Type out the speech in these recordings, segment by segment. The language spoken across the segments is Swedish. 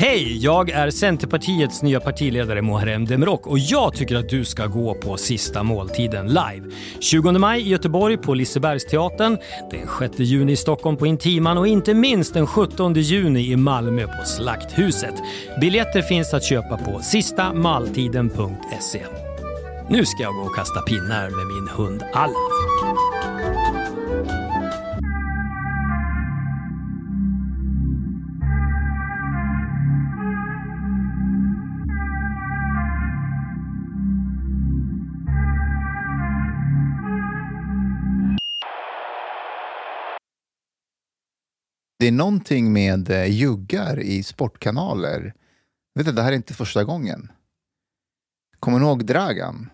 Hej! Jag är Centerpartiets nya partiledare Muharrem Demirok och jag tycker att du ska gå på Sista måltiden live. 20 maj i Göteborg på Lisebergsteatern, den 6 juni i Stockholm på Intiman och inte minst den 17 juni i Malmö på Slakthuset. Biljetter finns att köpa på sistamaltiden.se. Nu ska jag gå och kasta pinnar med min hund Allan. Det är någonting med eh, juggar i sportkanaler. Vet du, det här är inte första gången. Kommer ni ihåg Dragan?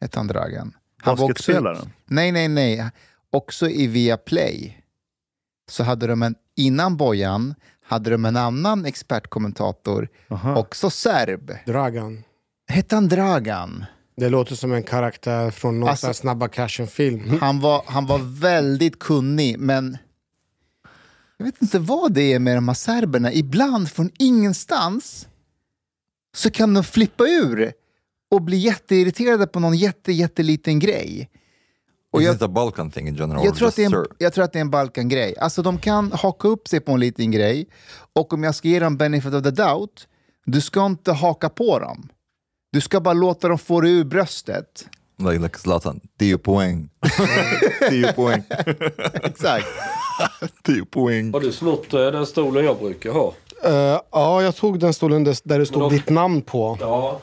Hette han Dragan? Han var också- Basketspelaren? Nej, nej, nej. Också i Viaplay så hade de en, innan Bojan, hade de en annan expertkommentator, Aha. också serb. Dragan. Hette han Dragan? Det låter som en karaktär från någon Alltså- Snabba Cashen-film. Han var, han var väldigt kunnig, men jag vet inte vad det är med de här serberna. Ibland från ingenstans så kan de flippa ur och bli jätteirriterade på någon jätte, jätteliten grej. Och jag, Balkan thing in general? jag, or tror att det är en, jag tror att det är en Balkan-grej. Alltså de kan haka upp sig på en liten grej och om jag ska ge dem benefit of the doubt, du ska inte haka på dem. Du ska bara låta dem få det ur bröstet. Like, like Zlatan, 10 poäng. 10 poäng. Exakt. 10 poäng. Har du snott eh, den stolen jag brukar ha? Eh, ja, jag tog den stolen där, där det stod då- ditt namn på. Ja.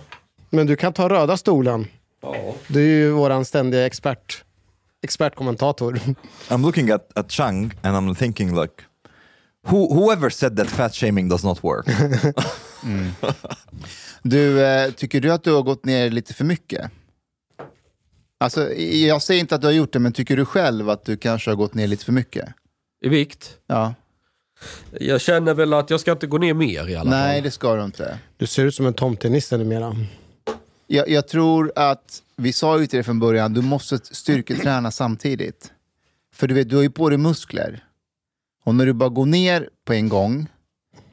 Men du kan ta röda stolen. Ja. Du är ju våran ständiga expert. Expertkommentator. I'm looking at, at Chang and I'm thinking like, who, whoever said that fat shaming does not work? Du, eh, tycker du att du har gått ner lite för mycket? Alltså, jag säger inte att du har gjort det, men tycker du själv att du kanske har gått ner lite för mycket? I vikt? Ja. Jag känner väl att jag ska inte gå ner mer i alla Nej, fall. det ska du inte. Du ser ut som en tomtenisse numera. Jag, jag tror att, vi sa ju till dig från början, du måste styrketräna samtidigt. För du vet, du har ju på dig muskler. Och när du bara går ner på en gång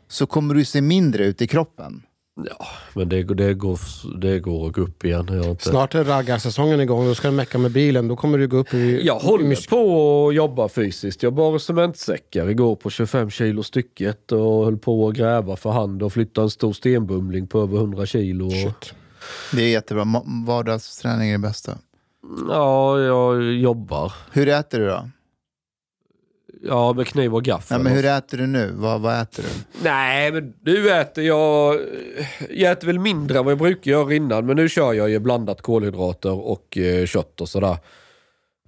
så kommer du se mindre ut i kroppen. Ja, men det, det, går, det går att gå upp igen. Jag, inte... Snart är raggarsäsongen igång. Då ska du mecka med bilen. Då kommer du gå upp i... jag i håller mus- på att jobba fysiskt. Jag bar cementsäckar igår på 25 kilo stycket och höll på att gräva för hand och flytta en stor stenbumling på över 100 kilo. Shit. Det är jättebra. Vardagsträning är det bästa. Ja, jag jobbar. Hur äter du då? Ja, med kniv och gaffel. Nej, men hur äter du nu? Vad, vad äter du? Nej, men nu äter jag... Jag äter väl mindre än vad jag brukar göra innan, men nu kör jag ju blandat kolhydrater och eh, kött och sådär.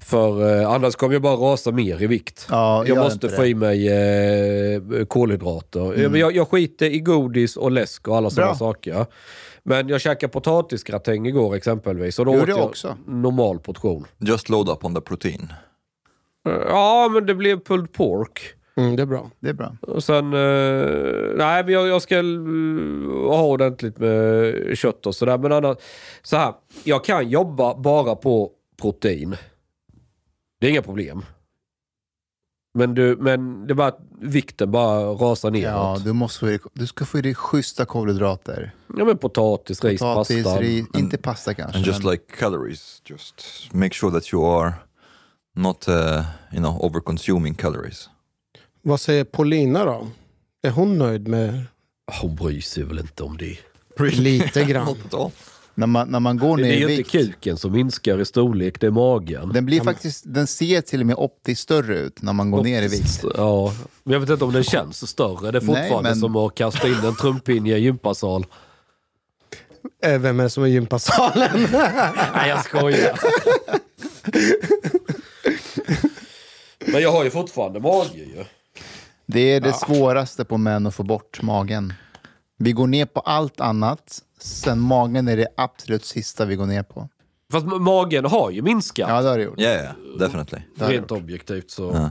För eh, annars kommer jag bara rasa mer i vikt. Ja, jag måste inte få i mig eh, kolhydrater. Mm. Jag, jag skiter i godis och läsk och alla sådana Bra. saker. Men jag käkade potatisgratäng igår exempelvis. Och då Gjorde åt jag också. normal portion. Just load up on the protein. Ja, men det blev pulled pork. Mm, det är bra. Det är bra. Och sen, eh, nej men jag, jag ska eh, ha ordentligt med kött och sådär. Men annars, så här, jag kan jobba bara på protein. Det är inga problem. Men, du, men det är bara att vikten bara rasar neråt. Ja, Ja, du, måste få du ska få i dig schyssta kolhydrater. men potatis, ris, Potatis, pasta. ris, inte pasta kanske. And just men- like calories, just make sure that you are not, uh, you know, over consuming calories. Vad säger Paulina då? Är hon nöjd med Hon bryr sig väl inte om det. lite grann? När, man, när man går Det ner är i ju inte vikt. kuken som minskar i storlek, det är magen. Den, blir faktiskt, den ser till och med optiskt större ut när man går ner i vikt. Ja, men jag vet inte om den känns större. Det är Nej, fortfarande men- som att kasta in en trumpinne i en gympasal. Eh, Vem är det som är gympasalen? Nej, jag skojar. Men jag har ju fortfarande mage ju. Det är det svåraste på män att få bort magen. Vi går ner på allt annat, sen magen är det absolut sista vi går ner på. Fast ma- magen har ju minskat. Ja, det har det gjort. Yeah, yeah, definitely. det har det rent objektivt så. Ja.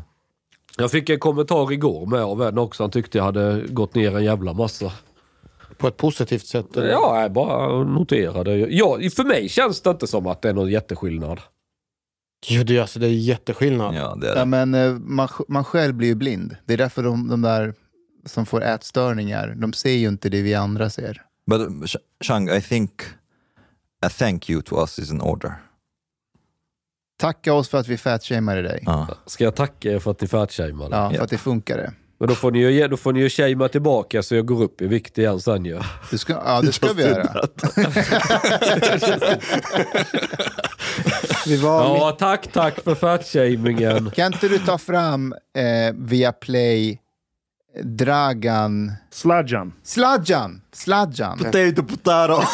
Jag fick en kommentar igår med av en också. Han tyckte jag hade gått ner en jävla massa. På ett positivt sätt? eller? Ja, jag bara noterade. Ja, för mig känns det inte som att det är någon jätteskillnad. Jo, det, är, alltså, det är jätteskillnad. Ja, det är Ja, det. men eh, man, man själv blir ju blind. Det är därför de, de där som får ätstörningar, de ser ju inte det vi andra ser. But uh, Sh- Shang, I think a thank you to us is in order. Tacka oss för att vi fatshameade dig. Uh, Ska jag tacka er för att ni fatshameade? Ja, för Ja. att det funkade. Men då får ni ju, då får ni ju shamea tillbaka så jag går upp i vikt igen sen ju. Du ska, ja, det ska vi göra. Vi var Ja, tack, tack för fatshamingen. Kan inte du ta fram eh, via Play Dragan... Sladjan. Sladjan! Sladjan! potato, potato.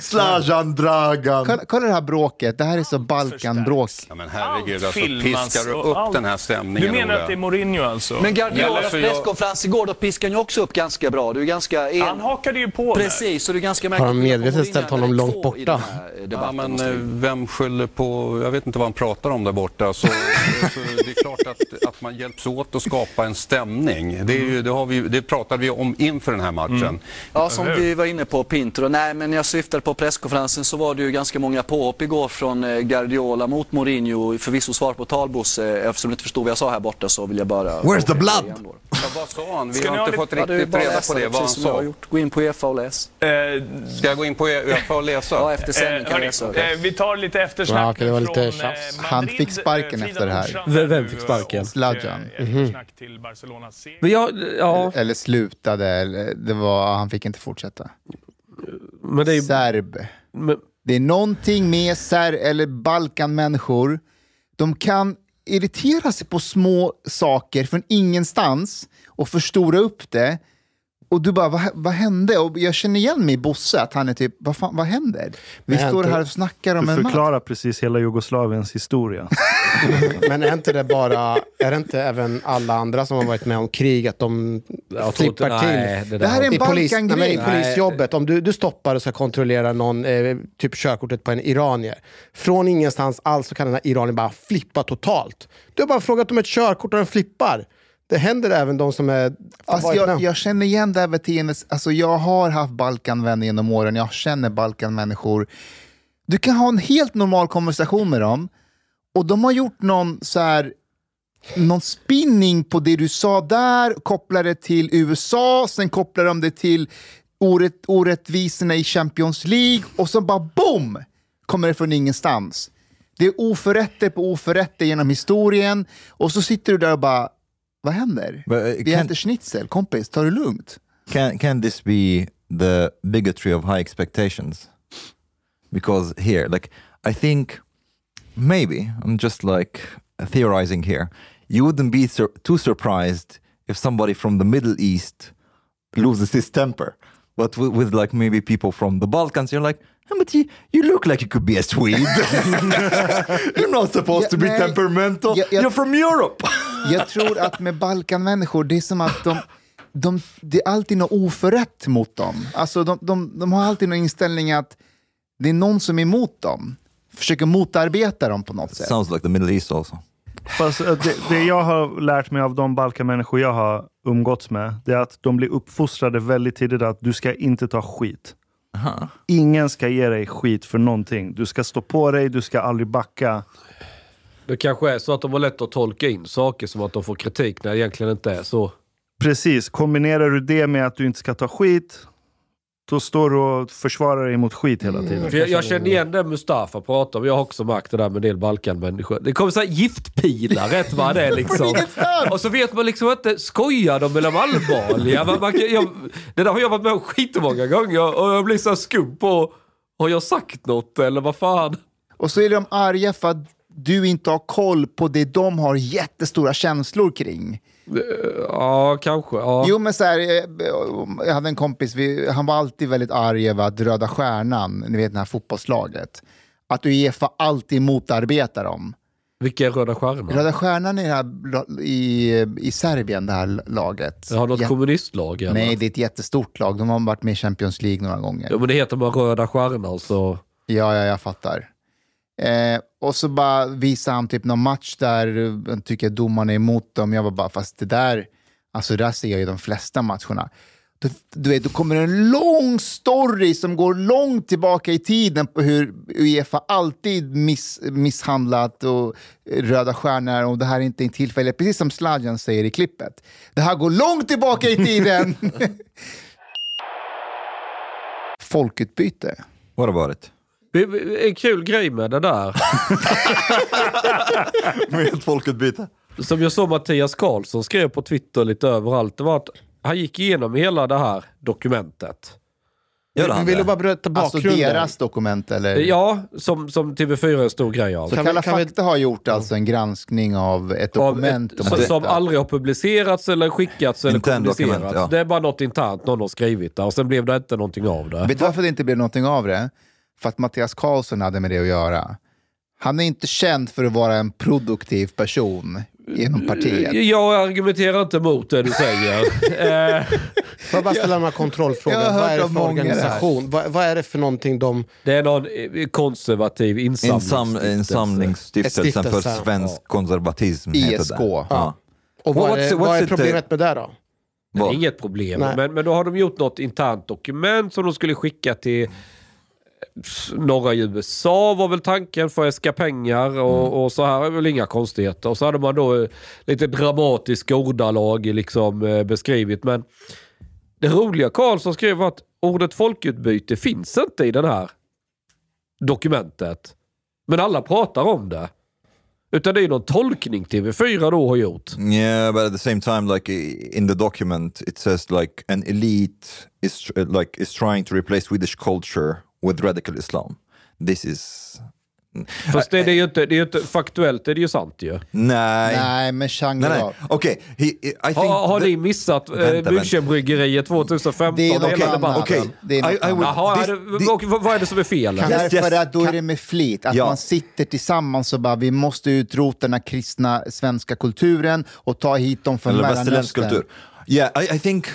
Slajan, Dragan. Kolla, kolla det här bråket, det här är så Balkanbråk. Ja, men herregud, Allt alltså, piskar du och upp allt. den här stämningen, Du menar Ola? att det är Mourinho alltså? Men Guardiolas jag- presskonferens igår, då piskade han ju också upp ganska bra. Du är ganska en... Han hakade ju på. Precis, så du är ganska Har de märkligt medvetet ställt honom långt borta? Ja, men eh, vem skyller på, jag vet inte vad han pratar om där borta. Så, så det är klart att, att man hjälps åt att skapa en stämning. Det, är ju, det, har vi, det pratade vi om inför den här matchen. Ja, som vi var inne på, Pinto. Nej, men jag syftade på presskonferensen så var det ju ganska många påhopp igår från eh, Guardiola mot Mourinho. Förvisso svar på talbos. eh, Eftersom du inte förstod vad jag sa här borta så vill jag bara... Where's the blood? Ja, vad sa han? Vi Ska har ha inte lite- fått Ja, det riktigt att reda på det, det, vad han sa. gjort. Gå in på Uefa och läs. Eh, Ska jag gå in på Uefa och läsa? Ja, efter sändning kan jag hörni, läsa. eh, vi tar lite eftersnack Ja, okej, det var lite från, tjafs. eh, Han fick sparken eh, efter det här. Vem- fick sparken? Sladjan. eh, eftersnack till Barcelonas seger. Men jag, ja, Eller slutade, eller det var, han fick inte fortsätta. men det är ju... Serb. Men, Det är någonting med ser eller Balkanmänniskor. De kan irritera sig på små saker från ingenstans och förstora upp det. Och du bara, vad, vad hände? Och jag känner igen mig i Bosse, att han är typ, vad, fan, vad händer? Vi står här och snackar om Du en match. förklarar precis hela Jugoslaviens historia. Men är inte det bara, är det inte även alla andra som har varit med om krig, att de inte, flippar till? nej, det, Det där här är en Balkangrej. I polisjobbet, om du, du stoppar och ska kontrollera någon, eh, typ körkortet på en iranier. Från ingenstans alls så kan den här iranier bara flippa totalt. Du har bara frågat om ett körkort och den flippar. Det händer även de som är... Alltså, jag, jag känner igen det här beteendet. Alltså, jag har haft Balkanvänner genom åren. Jag känner Balkanmänniskor. Du kan ha en helt normal konversation med dem och de har gjort någon så här någon spinning på det du sa där, kopplar det till USA, sen kopplar de det till orätt, orättvisorna i Champions League och så bara boom! Kommer det från ingenstans. Det är oförrätter på oförrätter genom historien och så sitter du där och bara, vad händer? But, uh, Vi äter schnitzel, kompis, ta det lugnt. Can can this be the bigotry of high expectations? Because here, like, I think maybe I'm just like theorizing here. You wouldn't be sur- too surprised if somebody from the Middle East loses his temper, but with, with like maybe people from the Balkans, you're like. "Yeah, But you, you look like you could be a Swede. You're not supposed Ja, to be nej. temperamental. Ja, jag- You're from Europe. Jag tror att med Balkanmänniskor, det är som att de, de, det är alltid något oförrätt mot dem. Alltså de, de, de har alltid någon inställning att det är någon som är emot dem. Försöker motarbeta dem på något sätt. Sounds like the Middle East also. Fast eh, det, det jag har lärt mig av de Balkanmänniskor jag har umgåtts med, det är att de blir uppfostrade väldigt tidigt att du ska inte ta skit. Ingen ska ge dig skit för någonting. Du ska stå på dig, du ska aldrig backa. det kanske är så att de har lätt att tolka in saker som att de får kritik när det egentligen inte är så. Precis, kombinerar du det med att du inte ska ta skit, då står du och försvarar dig mot skit hela tiden. För jag, jag känner igen det Mustafa pratar om. Jag har också märkt det där med en del Balkanmänniskor. Det kommer så här giftpilar, rätt vad det är liksom. Och så vet man liksom inte, skojar de eller är de allvarliga? Man, man, jag, det där har jag varit med om skitmånga gånger och jag blir så här skum på, har jag sagt något eller vad fan? Och så är de arga för att du inte har koll på det de har jättestora känslor kring. Ja, kanske. Ja. Jo, men så här, eh, jag hade en kompis, vi, han var alltid väldigt arg över att Röda Stjärnan, ni vet det här fotbollslaget, att Uefa alltid motarbetar dem. Vilka är Röda Stjärnan? Röda Stjärnan är här, i, i Serbien, det här laget. Jag har något Ja- kommunistlag eller? Nej, det är ett jättestort lag. De har varit med i Champions League några gånger. Ja, men det heter bara Röda Stjärnan så... Ja, ja, jag fattar. Eh, och så bara visar han typ någon match där han tycker att domarna är emot dem. Jag var bara, fast det där, alltså där ser jag ju de flesta matcherna. Du, du vet, då kommer en lång story som går långt tillbaka i tiden på hur Uefa alltid miss, misshandlat och Röda Stjärnor och det här är inte en tillfälle, precis som Sladjan säger i klippet. Det här går långt tillbaka i tiden! Folkutbyte. What about it? En kul grej med det där, Med folkutbyte? som jag såg Mattias Karlsson skrev på Twitter lite överallt, det var att han gick igenom hela det här dokumentet. Gör han Vill du bara berätta Alltså bakgrunden? deras dokument eller? Ja, som, som TV4 är en stor grej av. Så Kan vi- Kalla kan vi- fakta har gjort alltså en granskning av ett Av dokument. ett, om som, som aldrig har publicerats eller skickats eller kommunicerats. ja. Det är bara något internt någon har skrivit där och sen blev det inte någonting av det. Vet du varför det inte blev någonting av det? För att Mattias Karlsson hade med det att göra. Han är inte känd för att vara en produktiv person inom partiet. Jag argumenterar inte mot det du säger. eh, Får jag bara ställa några kontrollfrågor? Vad är det för organisation? Vad, vad är det för någonting de... det är någon eh, konservativ Insam, insamlingsstiftelse. insamlingsstiftelsen för svensk konservatism heter ISK. det. Ja. Och vad, What's- är, vad what's är it, problemet med det då? Det är Vad? inget problem. Men, men då har de gjort något internt dokument som de skulle skicka till eh, norra USA var väl tanken för att äska pengar och, och så här är väl inga konstigheter. Och så hade man då eh, lite dramatiska ordalag liksom eh, beskrivit. Men det roliga Karlsson skrev var att ordet folkutbyte finns inte i den här dokumentet. Men alla pratar om det. Utan det är någon tolkning TV4 då har gjort. Yeah, but at the same time, like in the document, it says like an elite is like is trying to replace Swedish culture with radical Islam. This is Fast det, det är ju inte, det är ju inte faktuellt, det är ju sant ju. nej, Nej, men Chang nej, nej. Okej, he- I think Har, har the- ni missat eh, Münchenbryggeriet 2015? Det är något hela debatten? Okej. Det Jaha, det, och vad är det som är fel? Kan Yes, Därför yes. att då är det med flit, att Ja. man sitter tillsammans och bara vi måste utrota den här kristna svenska kulturen och ta hit dem från eller västerländsk Mellanöstern. kultur. Yeah, I, I think,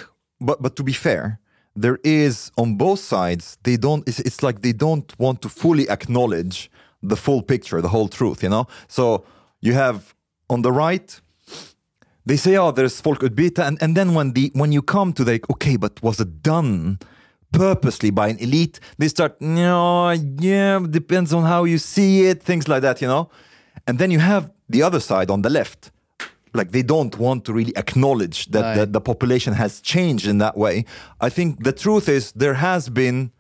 but, but to be fair, there is on both sides, they don't, it's, it's like they don't want to fully acknowledge the full picture, the whole truth, you know? So you have on the right, they say, oh, there's folk folkutbyte, and, and then when, the, when you come to the, okay, but was it done purposely by an elite? They start, no, yeah, depends on how you see it, things like that, you know? And then you have the other side on the left, like they don't want to really acknowledge that the, Right. the population has changed in that way. I think the truth is there has been,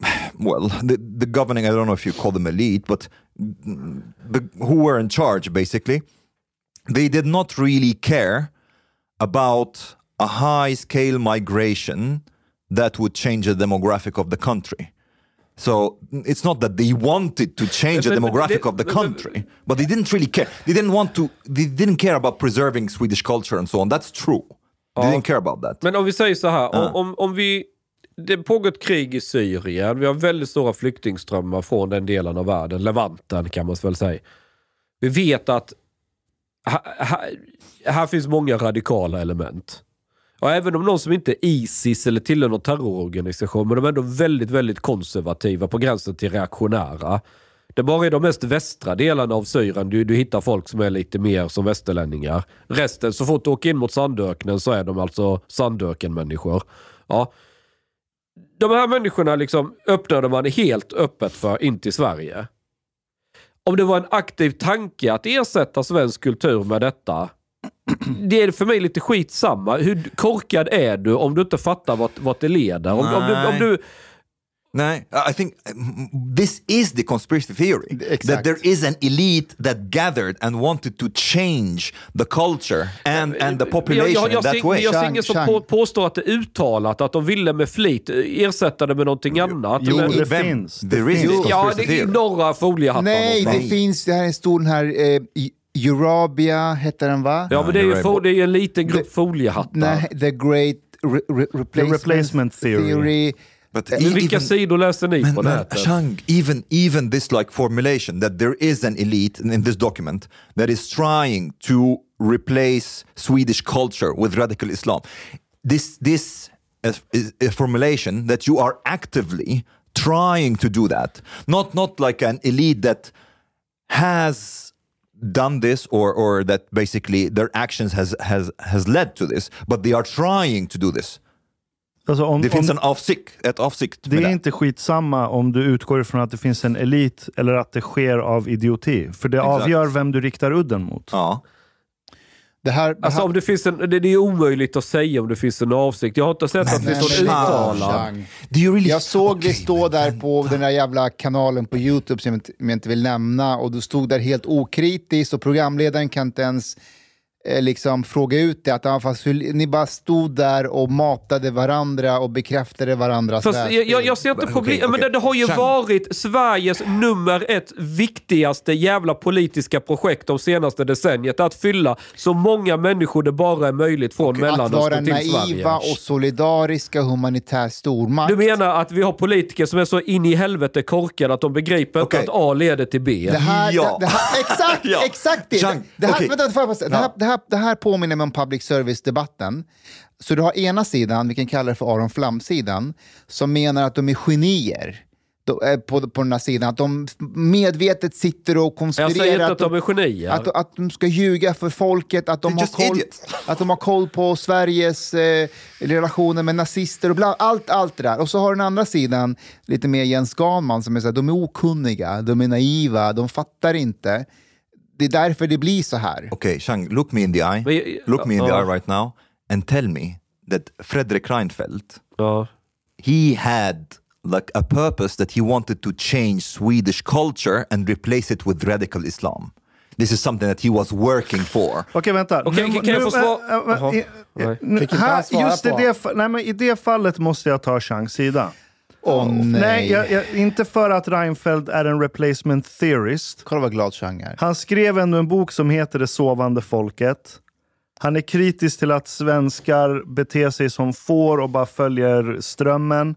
well, the, the governing, I don't know if you call them elite, but the, who were in charge basically, they did not really care about a high scale migration that would change the demographic of the country. So it's not that they wanted to change the demographic of the country, but they didn't really care. They didn't want to. They didn't care about preserving Swedish culture and so on. That's true. They didn't care about that. Men om vi säger så här, om, om, om vi... Det pågår ett krig i Syrien. Vi har väldigt stora flyktingströmmar från den delen av världen. Levanten kan man väl säga. Vi vet att här, här, här finns många radikala element. Och även om någon som inte är Isis eller tillhör någon terrororganisation, men de är ändå väldigt, väldigt konservativa på gränsen till reaktionära. Det är bara i de mest västra delarna av Syrien du, du hittar folk som är lite mer som västerlänningar. Resten, så fort du åker in mot sandöknen så är de alltså sandökenmänniskor. Ja. De här människorna liksom öppnade man helt öppet för in till Sverige. Om det var en aktiv tanke att ersätta svensk kultur med detta, det är för mig lite skitsamma. Hur korkad är du om du inte fattar vart, vart det leder? Om, om, du, om du, No, I think this is the conspiracy theory that Exact. there is an elite that gathered and wanted to change the culture and, and the population jag, jag, jag, in that way. jag ser ingen som på, påstår att det är uttalat att de ville med flit ersätta det med någonting annat. Jo, Men- det Vem- finns. Det There is this ja, conspiracy det är theory. några foliehattar Nej, det finns, det här är en stor den här, eh, Eurabia hette den va? Ja, men det är ju fo- det är en liten grupp foliehattar. Nej, the Great re re replacement, Replacement Theory. But Men vilka even- sidor läser ni Man, på man, nätet? Shang, even even this like formulation that there is an elite in, this document that is trying to replace Swedish culture with radical Islam. This this is, is a formulation that you are actively trying to do that. Not not like an elite that has done this or or that basically their actions has has has led to this, but they are trying to do this. Alltså om, Det finns om, en avsikt, ett avsikt det är det. inte skitsamma om du utgår ifrån att det finns en elit eller att det sker av idioti. För det Exakt. avgör vem du riktar udden mot. Ja. Det här, det Alltså här om det finns en, det, det är omöjligt att säga om det finns en avsikt. Jag har inte sett att det finns någon men uttalad. Really... Jag såg Okej, det stå men- där på den där jävla kanalen på YouTube som jag inte, som jag inte vill nämna och du stod där helt okritiskt och programledaren kan inte ens eh, liksom fråga ut det. Att, ja, fast hur, ni bara stod där och matade varandra och bekräftade varandras Fast världsbild. jag, jag, jag ser inte problem. Men okej. det, det har ju Chang. varit Sveriges nummer ett viktigaste jävla politiska projekt de senaste decenniet. Att fylla så många människor det bara är möjligt från Att vara Mellanöstern till naiva Sverige. och solidariska humanitär stormakt. Du menar att vi har politiker som är så in i helvete korkade att de begriper Okej. inte att A leder till B? Det här, Ja. det, det här, exakt, Ja. exakt det. Jean, det, här, okej. vänta, får jag bara säga, det, här, det, här, det här påminner mig om public service-debatten. Så du har ena sidan, vi kan kalla det för Aron Flam-sidan, som menar att de är genier. Eh, på, på den här sidan, att de medvetet sitter och konspirerar. Jag säger inte att att de är genier. att, att de ska ljuga för folket, att de, They're har koll, idiots. att de har koll på Sveriges eh, relationer med nazister och bla, allt, allt det där. Och så har den andra sidan, lite mer Jens Ganman, som är så här, de är okunniga, de är naiva, de fattar inte. Det är därför det blir så här. Okay, Chang, look me in the eye. Look me in the eye right now and tell me that Fredrik Reinfeldt, Ja. he had like a purpose that he wanted to change Swedish culture and replace it with radical Islam. This is something that he was working for. Okej, vänta. Okej, kan jag få äh, äh, nu- svara just i det, nej, men I det fallet måste jag ta Changs sida. Åh nej. Nej, jag, jag, inte för att Reinfeldt är en replacement theorist. Kolla vad glad Chang är. Han skrev ändå en bok som heter Det sovande folket. Han är kritisk till att svenskar beter sig som får och bara följer strömmen.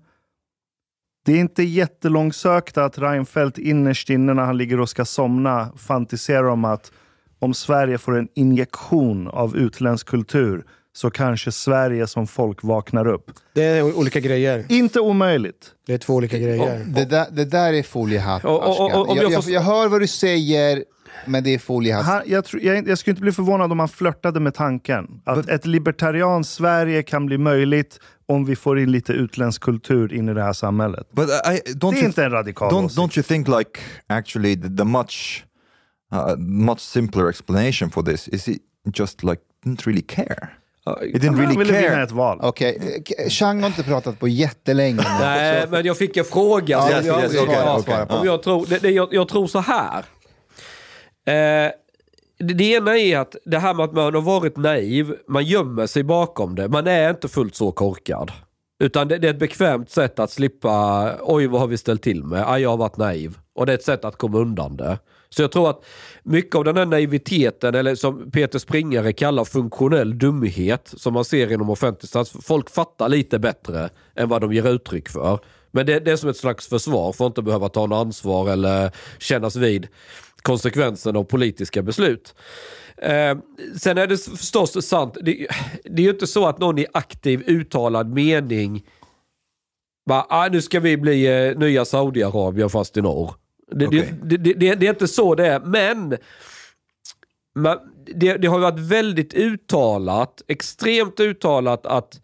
Det är inte jättelångsökt att Reinfeldt innerst inne när han ligger och ska somna fantiserar om att om Sverige får en injektion av utländsk kultur så kanske Sverige som folk vaknar upp. Det är olika grejer. Inte omöjligt. Det är två olika grejer. Det där, det där är foliehatt, Och- och- och- Ashkan. om jag, jag jag, jag hör vad du säger, men det är foliehatt. Han, jag, tror, jag, jag skulle inte bli förvånad om han flörtade med tanken. Att ett libertarianskt Sverige kan bli möjligt om vi får in lite utländsk kultur in i det här samhället. But I, don't Det är you inte en radikal don't, don't you think like actually the, the much uh, much simpler explanation for this is he just like didn't really care. He didn't Han really ville vinna care. ett val. Okej, okay. Chang har inte pratat på jättelänge. Nej, men jag fick en fråga. Ja, så yes, jag, yes, jag, okej, jag, okej. om jag, tror, det, det, jag, jag tror så här. Eh, det, det ena är att det här med att man har varit naiv, man gömmer sig bakom det. Man är inte fullt så korkad. Utan det, det är ett bekvämt sätt att slippa, oj vad har vi ställt till med? Aj, jag har varit naiv. Och det är ett sätt att komma undan det. Så jag tror att mycket av den här naiviteten, eller som Peter Springare kallar funktionell dumhet, som man ser inom offentlig stats... Folk fattar lite bättre än vad de ger uttryck för. Men det, det är som ett slags försvar för att inte behöva ta något ansvar eller kännas vid konsekvenserna av politiska beslut. Eh, sen är det förstås sant, det, det är ju inte så att någon i aktiv uttalad mening bara, ah, nu ska vi bli eh, nya Saudiarabien fast i norr. Det, Okej. det, det, det, är inte så det är, men det, har varit väldigt uttalat, extremt uttalat att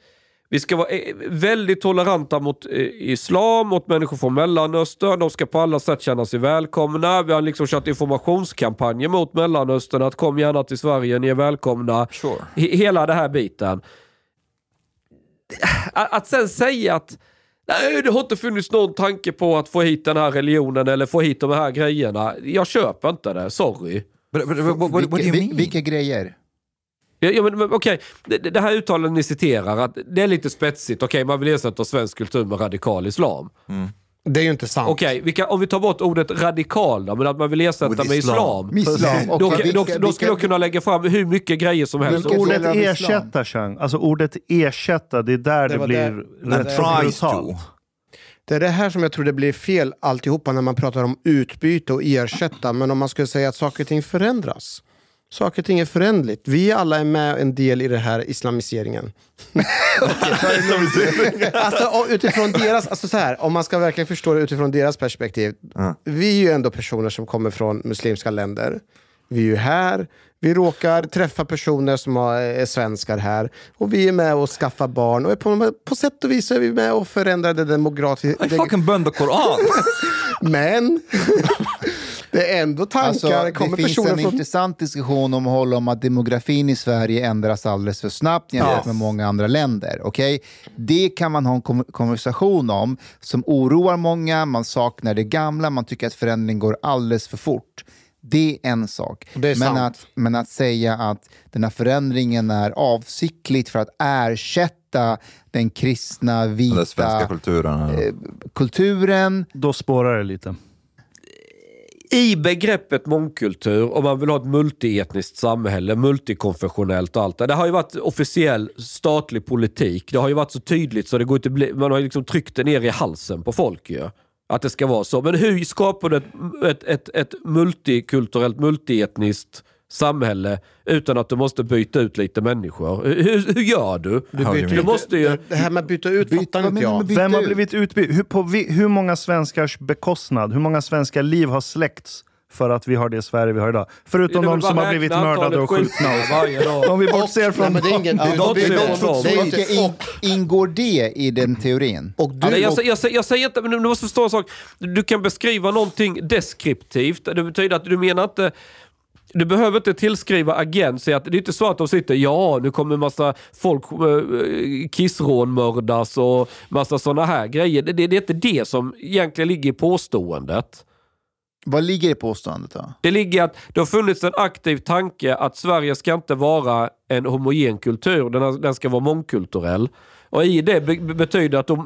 vi ska vara eh, väldigt toleranta mot eh, islam, mot människor från Mellanöstern. De ska på alla sätt känna sig välkomna. Vi har liksom kört informationskampanjer mot Mellanöstern. Att kom gärna till Sverige, ni är välkomna. Sure. He- Hela den här biten. Att sen säga att nej, det har inte funnits någon tanke på att få hit den här religionen eller få hit de här grejerna. Jag köper inte det, sorry. But, but, but what, what, what do you Vilka- grejer? Ja, ja, men, men, okej, det, det här uttalandet ni citerar, att det är lite spetsigt. Okej, man vill ersätta svensk kultur med radikal islam. Det är ju inte sant. Okej, vi kan- om vi tar bort ordet radikal då, men att man vill ersätta With med islam. islam. Islam. Då, Okej, då, vilka- då skulle jag vilka- kunna lägga fram hur mycket grejer som helst. Vilka Ordet delar av islam? ersätta, Chang. Alltså ordet ersätta, det är där det, var blir där- rätt där- så tries to. brutalt. Det är det här som jag tror det blir fel alltihopa när man pratar om utbyte och ersätta. Men om man skulle säga att saker och ting förändras. Saker och ting är förändligt. Vi alla är med en del i den här islamiseringen. alltså, och utifrån deras, alltså så här, om man ska verkligen förstå det utifrån deras perspektiv. Vi är ju ändå personer som kommer från muslimska länder. Vi är ju här, Vi råkar träffa personer som är svenskar här och vi är med och skaffar barn. Och på, på sätt och vis är vi med och förändrar det demografiska... I fucking the Koran! Men det är ändå tankar. Alltså, det finns en från... intressant diskussion om, håll om att demografin i Sverige ändras alldeles för snabbt jämfört Ja. med många andra länder. Okay? Det kan man ha en kom- konversation om som oroar många, man saknar det gamla, man tycker att förändring går alldeles för fort. Det är en sak. Är men, sant. att, men att säga att den här förändringen är avsiktligt för att ersätta den kristna, vita Den svenska kulturen. eh, kulturen. Då spårar det lite. I begreppet mångkultur, om man vill ha ett multietniskt samhälle, multikonfessionellt och allt det. Det har ju varit officiell statlig politik. Det har ju varit så tydligt så det går inte bli, man har ju liksom tryckt det ner i halsen på folk ju. Att det ska vara så. Men hur skapar du ett, ett, ett, ett multikulturellt, multietniskt samhälle utan att du måste byta ut lite människor? Hur, hur gör du? Du, byter Du måste ju... det här med att byta ut Byt- fattar inte jag. med byta Vem har blivit utbytt? Hur, på hur många svenskars bekostnad? Hur många svenska liv har släckts för att vi har det Sverige vi har idag? Förutom de som har blivit mördade och skjutna. Om vi bortser från... Nej, men det är ingen, Ja, det, de det, ser det, det som. det är Vilka inte, in, ingår det i den teorin? och du, Ja, jag, och, säger- jag, säger- jag säger inte, men du måste förstå en sak. Du kan beskriva någonting deskriptivt. Det betyder att du menar inte... Du behöver inte tillskriva agent, säga att det är inte så att de sitter, ja nu kommer massa folk äh, kissrånmördas och massa sådana här grejer. Det, det, det är inte det som egentligen ligger i påståendet. Vad ligger i påståendet då? Det ligger att det har funnits en aktiv tanke att Sverige ska inte vara en homogen kultur, den, den ska vara mångkulturell. Och i det be betyder att de,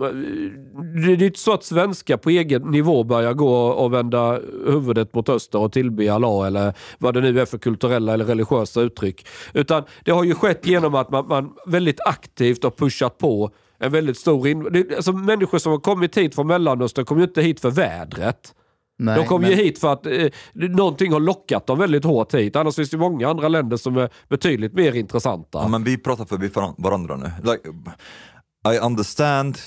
det är inte så att svenskar på egen nivå börjar gå och vända huvudet mot öster och tillbe Allah eller vad det nu är för kulturella eller religiösa uttryck. Utan det har ju skett genom att man, man väldigt aktivt har pushat på en väldigt stor... In det, alltså människor som har kommit hit från Mellanöstern kommer ju inte hit för vädret. Nej, De kom men- ju hit för att eh, någonting har lockat dem väldigt hårt hit. Annars finns det många andra länder som är betydligt mer intressanta. Ja, men vi pratar förbi varan- varandra nu. Like, I understand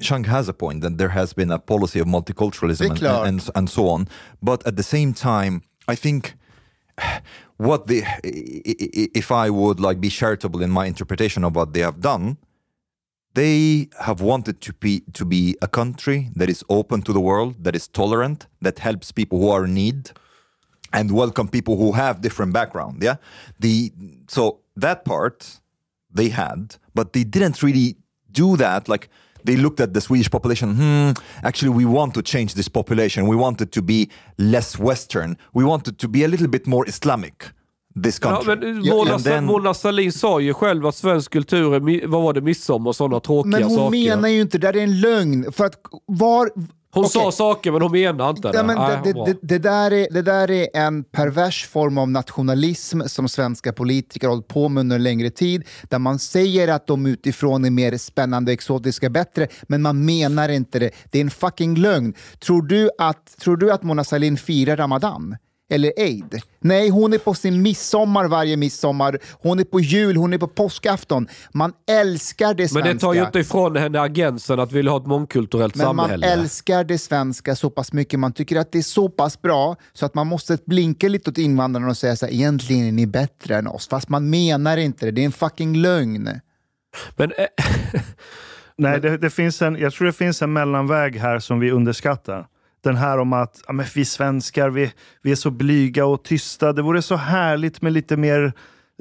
Chang has a point that there has been a policy of multiculturalism and, and, and so on. But at the same time, I think what the if I would like be charitable in my interpretation of what they have done, they have wanted to be to be a country that is open to the world, that is tolerant, that helps people who are in need, and welcome people who have different background. Yeah, the so that part they had, but they didn't really do that. Like they looked at the Swedish population. Hmm, actually, we want to change this population. We want it to be less Western. We want it to be a little bit more Islamic. This Ja, country. men Ja, Mona, and then- Mona Sahlin sa ju själv att svensk kultur är, vad var det, midsommar och sådana tråkiga Men hon saker. menar ju inte, det där är en lögn. För att var... hon okej. sa saker men hon menar inte det. Ja, men det, det, det, där är, det där är en pervers form av nationalism som svenska politiker har hållit på med under en längre tid, där man säger att de utifrån är mer spännande, exotiska, bättre, men man menar inte det. Det är en fucking lögn. Tror du att, tror du att Mona Sahlin firar Ramadan? Eller Eid? Nej, hon är på sin midsommar varje midsommar. Hon är på jul, hon är på påskafton. Man älskar det men svenska. det tar ju inte ifrån henne agensen att vilja ha ett mångkulturellt Men man samhälle. älskar det svenska så pass mycket, man tycker att det är så pass bra så att man måste blinka lite åt invandrarna och säga så här, egentligen är ni bättre än oss. Fast man menar inte det, det är en fucking lögn. Men, eh, Nej, det, det finns en, jag tror det finns en mellanväg här som vi underskattar. Den här om att ja, men vi svenskar, vi, vi är så blyga och tysta. Det vore så härligt med lite mer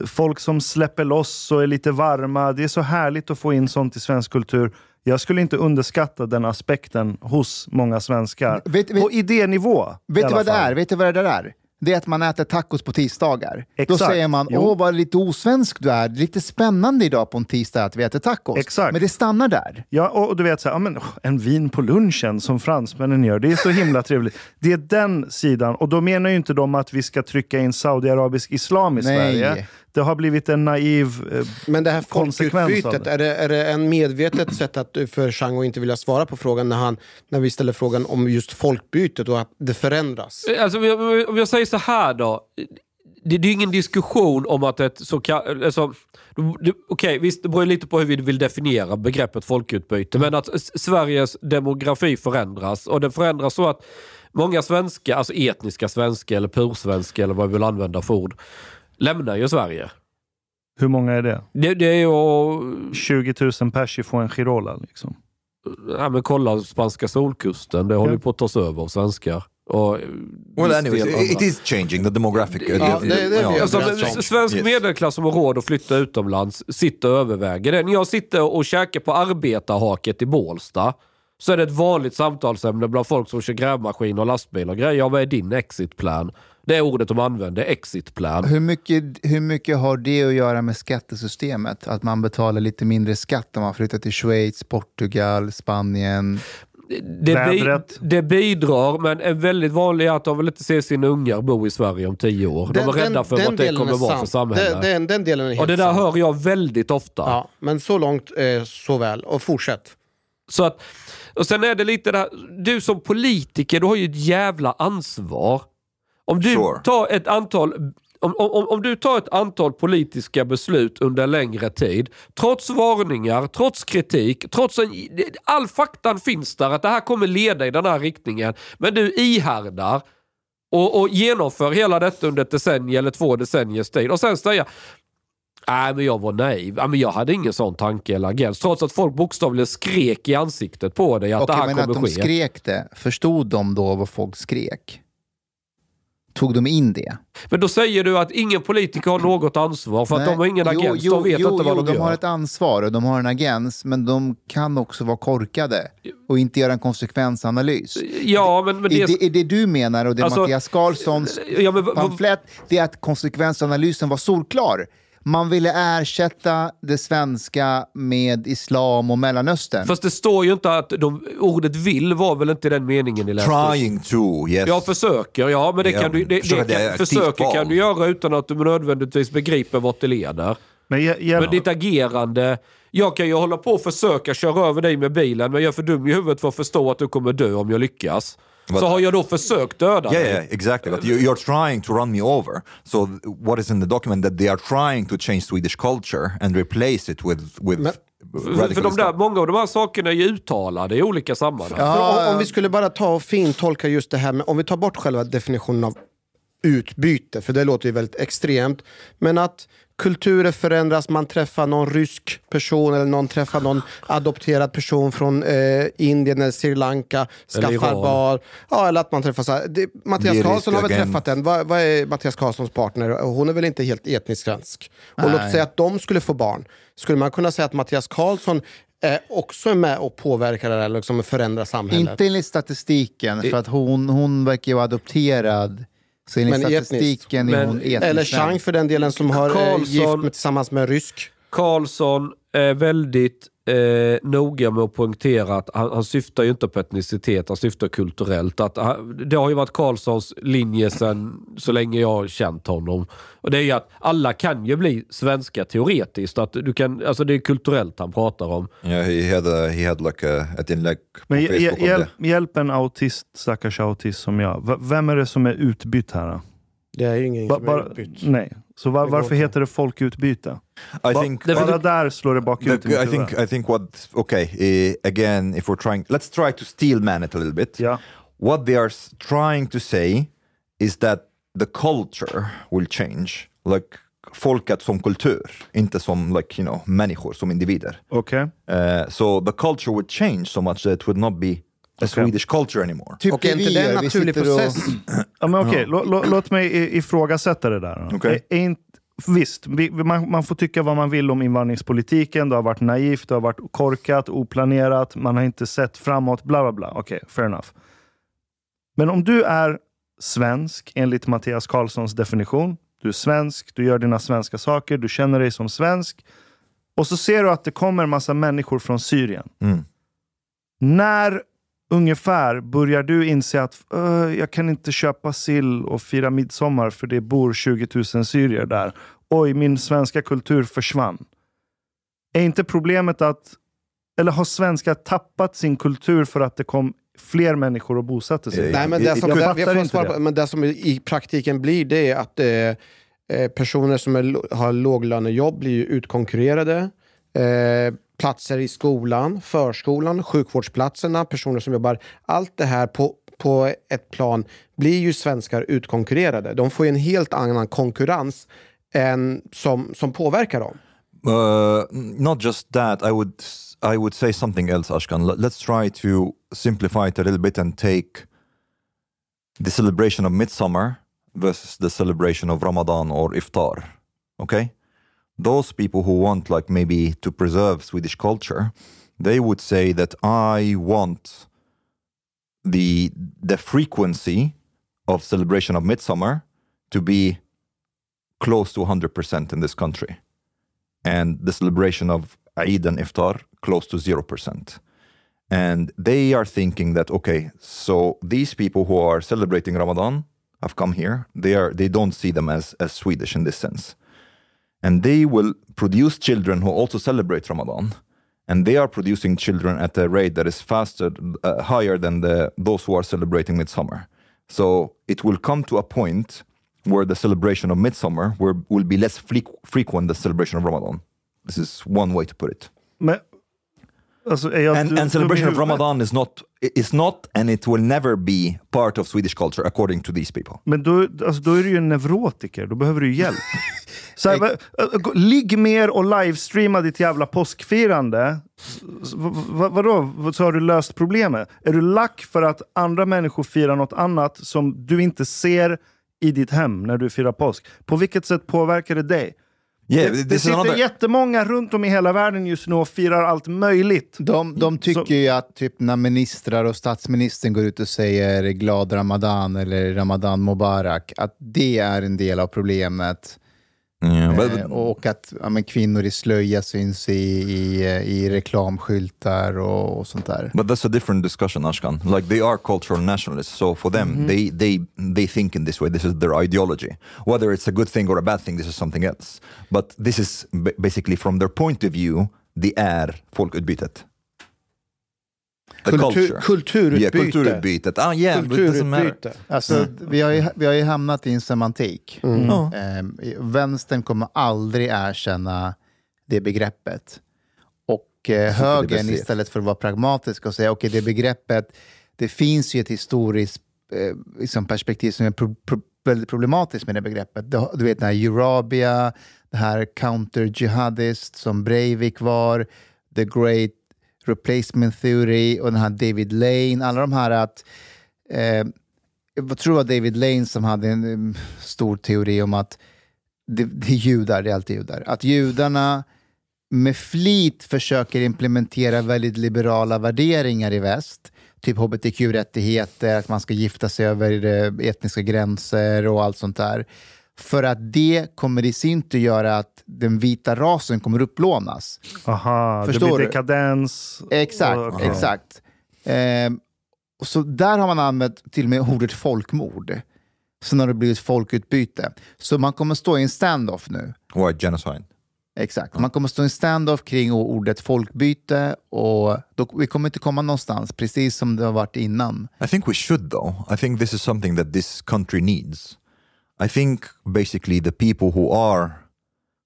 folk som släpper loss och är lite varma. Det är så härligt att få in sånt i svensk kultur. Jag skulle inte underskatta den aspekten hos många svenskar. Vet- vet- på idénivå. Vet du vad det fall. är? Vet du vad det där är? Det är att man äter tacos på tisdagar. Då Exakt. säger man, Jo. åh vad lite osvensk du är. Lite spännande idag på en tisdag att vi äter tacos. Exakt. Men det stannar där. Ja, och du vet, så här, ja, men, en vin på lunchen som fransmännen gör, det är så himla trevligt. Det är den sidan. Och då menar ju inte de att vi ska trycka in saudiarabisk islam i Nej. Sverige. Det har blivit en naiv... Eh, Men det här folkutbytet, är det, är det en medvetet sätt att, för Chang att inte vilja svara på frågan när, han, när vi ställer frågan om just folkbytet och att det förändras? Alltså, om, jag, om jag säger så här då. Det, det är ingen diskussion om att ett så kallat... Alltså, Okej, visst det beror lite på hur vi vill definiera begreppet folkutbyte. Men att Sveriges demografi förändras. Och den förändras så att många svenskar, alltså etniska svenskar eller pursvenskar eller vad vi vill använda för ord. Lämnar ju Sverige. Hur många är det? Det, det är ju... 20 000 pers i Fuengirola liksom. Ja, men kolla spanska solkusten, det håller ju på att tas över av svenskar. Och, Well, viss anyways, it, is changing the demographic. Ja, the- det- det- ja. Alltså, svensk Yes. medelklass som har råd att flytta utomlands sitter och överväger det. När jag sitter och käkar på arbetarhaket i Bålsta så är det ett vanligt samtalsämne bland folk som kör grävmaskin och lastbil och grejer. Ja, vad är din exit plan? Det är ordet de använder, exit plan. Hur mycket, hur mycket har det att göra med skattesystemet? Att man betalar lite mindre skatt om man flyttar till Schweiz, Portugal, Spanien. Det, bi det bidrar, men en väldigt vanlig är att de vill inte se sina ungar bo i Sverige om tio år. De är rädda för vad det kommer vara för samhälle. Den, den, den delen är helt och det där sant. hör jag väldigt ofta. Ja, men så långt eh, så väl. Och fortsätt. Så att, och sen är det lite där, du som politiker, du har ju ett jävla ansvar. Om du Sure. tar ett antal om, om, om du tar ett antal politiska beslut under längre tid, trots varningar, trots kritik, trots en, all faktan finns där att det här kommer leda i den här riktningen, men du ihärdar och, och genomför hela detta under ett decennium eller två decenniers tid och sen säger Nej, men jag var naiv. Nej, men jag hade ingen sån tanke eller agens. Trots att folk bokstavligen skrek i ansiktet på dig att Okej, det här men kommer att de ske. skrek det, förstod de då vad folk skrek? Tog de in det? Men då säger du att ingen politiker har något ansvar för att Nej. de har ingen Jo, agens. jo, de vet jo, inte vad jo, de, de gör. har ett ansvar och de har en agens, men de kan också vara korkade och inte göra en konsekvensanalys. Ja, men, men det... Är det, är det du menar och det Alltså, Mattias Karlssons Ja, men, pamflett, det är att konsekvensanalysen var solklar. Man ville ersätta det svenska med islam och Mellanöstern. Fast det står ju inte att de, ordet vill var väl inte den meningen ni läste. Trying to, yes. Jag försöker, ja men det kan du, det, det det kan, försöker kan du göra utan att du nödvändigtvis begriper vart det leder. Men, jag, jag, Men ditt agerande, jag kan ju hålla på och försöka köra över dig med bilen men jag är för dum i huvudet för att förstå att du kommer dö om jag lyckas. Vad- Så har jag då försökt döda Yeah, dig. yeah, exactly. But you, you're trying to run me over. So what is in the document that they are trying to change Swedish culture and replace it with with Men- För, radical för de där, många av de här sakerna är ju uttalade i olika sammanhang. För om, om vi skulle bara ta och fintolka just det här med, om vi tar bort själva definitionen av utbyte, för det låter ju väldigt extremt. Men att kulturer förändras, man träffar någon rysk person eller någon träffar någon adopterad person från eh, Indien eller Sri Lanka, skaffar barn. Ja, eller att man träffar så här. Det, Mattias Det är Karlsson har väl agent. träffat en. Vad, vad är Mattias Karlssons partner? Hon är väl inte helt etniskt svensk? Och låt säga att de skulle få barn. Skulle man kunna säga att Mattias Karlsson eh, också är med och påverkar det här, liksom förändrar samhället? Inte enligt statistiken, för att hon, hon verkar ju vara adopterad. Så enligt Men etniskt. statistiken är hon etnisk Eller. Chang för den delen som har eh, Karlsson- gift med, tillsammans med rysk. Karlsson är väldigt eh, noga med att poängtera att han, han syftar ju inte på etnicitet, han syftar kulturellt. Att, han, det har ju varit Karlssons linje sen så länge jag har känt honom. Och det är ju att alla kan ju bli svenska teoretiskt. Att du kan, alltså det är kulturellt han pratar om. Yeah, he had a, he had like a, ett inlägg på men Facebook hjäl, om hjälp, det. hjälp en autist, stackars autist som jag. V- vem är det som är utbytt här? då? Det är ju ingen Ba, som är utbytt. nej. Så var, varför heter det folkutbyte? I think bara där slår det bakut. The, I think I think what okay eh, again if we're trying let's try to steel man it a little bit. Ja. What they are trying to say is that the culture will change, like folket som kultur, inte som like you know människor som individer. Okej. Uh, so the culture would change so much that it would not be a Swedish culture anymore. Tycker Och är inte det en naturlig sitter och- process? Ja, men okej, lå- lå- låt mig i- ifrågasätta det där. Okej. Är- är inte- Visst, vi, man, man får tycka vad man vill om invandringspolitiken. Det har varit naivt, det har varit korkat, oplanerat, man har inte sett framåt, bla bla bla. Okej, fair enough. Men om du är svensk enligt Mattias Karlssons definition, du är svensk, du gör dina svenska saker, du känner dig som svensk och så ser du att det kommer en massa människor från Syrien. Mm. När ungefär börjar du inse att "Öh, jag kan inte köpa sill och fira midsommar för det bor 20 000 syrier där. Oj, min svenska kultur försvann. Är inte problemet att, eller har svenskar tappat sin kultur för att det kom fler människor och bosatte sig? Eh, Nej, men Jag det som, jag får svara det. på, men det som i praktiken blir det är att eh, eh, personer som är, har låglönejobb blir ju utkonkurrerade. Eh, platser i skolan, förskolan, sjukvårdsplatserna, personer som jobbar. Allt det här på, på ett plan blir ju svenskar utkonkurrerade. De får ju en helt annan konkurrens än som, som påverkar dem? Uh, not just that. I would I would say something else, Ashkan. Let's try to simplify it a little bit and take the celebration of Midsummer versus the celebration of Ramadan or Iftar. Okay, those people who want like maybe to preserve Swedish culture, they would say that I want the the frequency of celebration of Midsummer to be close to 100% in this country and the celebration of Eid and Iftar close to 0%. And they are thinking that okay, so these people who are celebrating Ramadan have come here. They are they don't see them as as Swedish in this sense. And they will produce children who also celebrate Ramadan. And they are producing children at a rate that is faster, uh, higher than the those who are celebrating Midsummer. So it will come to a point where the celebration of Midsummer will, will be less fre- frequent than the celebration of Ramadan. This is one way to put it. Men, alltså, jag And, dum- and celebration of huvudet? Ramadan is not is not and it will never be part of Swedish culture according to these people. Men då, alltså, då är du ju en neurotiker, då behöver du hjälp. Så här, ligg mer och livestreama ditt jävla påskfirande. V- vadå, så har du löst problemet? Är du lack för att andra människor firar något annat som du inte ser i ditt hem när du firar påsk? På vilket sätt påverkar det dig? Yeah, det, det sitter another. jättemånga runt om i hela världen just nu och firar allt möjligt. De, de tycker Så- ju att typ när ministrar och statsministern går ut och säger glad ramadan eller ramadan mubarak, att det är en del av problemet. Yeah, but, och att ja, men, kvinnor i slöja syns i, i, i reklamskyltar och, och sånt där. But that's a different discussion, Ashkan. Like they are cultural nationalists, so for them, they they they think in this way. This is their ideology. Whether it's a good thing or a bad thing, this is something else. But this is ba- basically from their point of view, det är folkutbytet. Kultur, kulturutbyte. Yeah, kulturutbytet. Ah, yeah. Kulturutbyte. Alltså, vi, har ju, vi har ju hamnat i en semantik. Mm. Ja. Eh, vänstern kommer aldrig erkänna det begreppet. Och eh, högern istället för att vara pragmatisk och säga okej, det begreppet, det finns ju ett historiskt eh, liksom perspektiv som är pro, pro, väldigt problematiskt med det begreppet. Du, du vet den här Eurabia, det här counter-jihadist som Breivik var, the great replacement theory och den här David Lane, alla de här att eh, jag tror det var David Lane som hade en eh, stor teori om att det, det är judar, det är alltid judar. Att judarna med flit försöker implementera väldigt liberala värderingar i väst. Typ hbtq-rättigheter, att man ska gifta sig över eh, etniska gränser och allt sånt där. För att det kommer i sin tur göra att den vita rasen kommer upplånas. Aha, Förstår det blir dekadens. Exakt, Och- exakt. Ehm, och så där har man använt till och med ordet folkmord. Sen har det blivit folkutbyte. Så man kommer stå i en standoff nu. White genocide. Exakt. Man kommer stå i en standoff kring ordet folkbyte och då, vi kommer inte komma någonstans, precis som det har varit innan. I think we should, though. I think this is something that this country needs. I think basically the people who are,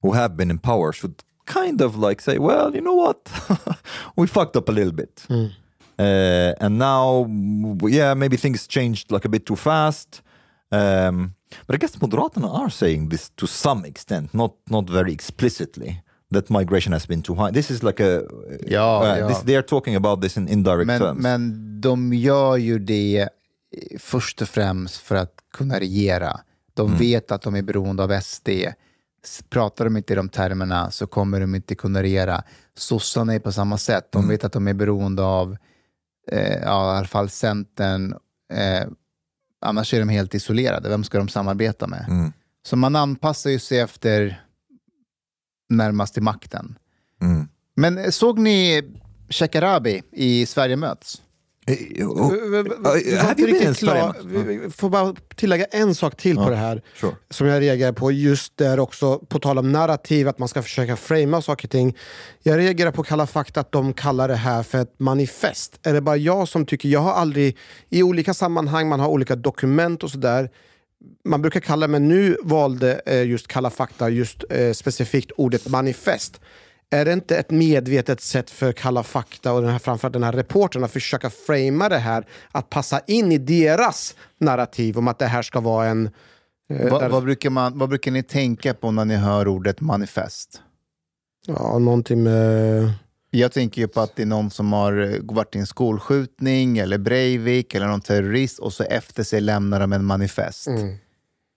who have been in power should kind of like say, well, you know what? we fucked up a little bit. Uh, and now, yeah, maybe things changed like a bit too fast. Um, but I guess Moderaterna are saying this to some extent, not not very explicitly, that migration has been too high. This is like a, Ja, uh, ja. This, they are talking about this in indirect Men, terms. men de gör ju det eh, först och främst för att kunna regera. De vet att de är beroende av SD. Pratar de inte i de termerna så kommer de inte kunna regera. Sossarna är på samma sätt. De vet att de är beroende av eh, ja, i alla fall Centern. Eh, annars är de helt isolerade. Vem ska de samarbeta med? Mm. Så man anpassar ju sig efter närmast till makten. Mm. Men eh, såg ni Shekarabi i Sverige möts? Får bara tillägga en sak till på det här. Sure. Som jag reagerar på just där också, på tal om narrativ, att man ska försöka framea saker och ting. Jag reagerar på Kalla fakta att de kallar det här för ett manifest. Är det bara jag som tycker, jag har aldrig, i olika sammanhang, man har olika dokument och sådär. Man brukar kalla, men nu valde eh, just Kalla fakta just eh, specifikt ordet manifest. Är det inte ett medvetet sätt för Kalla fakta och den här, framförallt den här reportern att försöka framea det här, att passa in i deras narrativ om att det här ska vara en Eh, Vad, där- vad, brukar man, vad brukar ni tänka på när ni hör ordet manifest? Ja, någonting med... Jag tänker ju på att det är någon som har eh, varit i en skolskjutning eller Breivik eller någon terrorist och så efter sig lämnar de en manifest. Mm.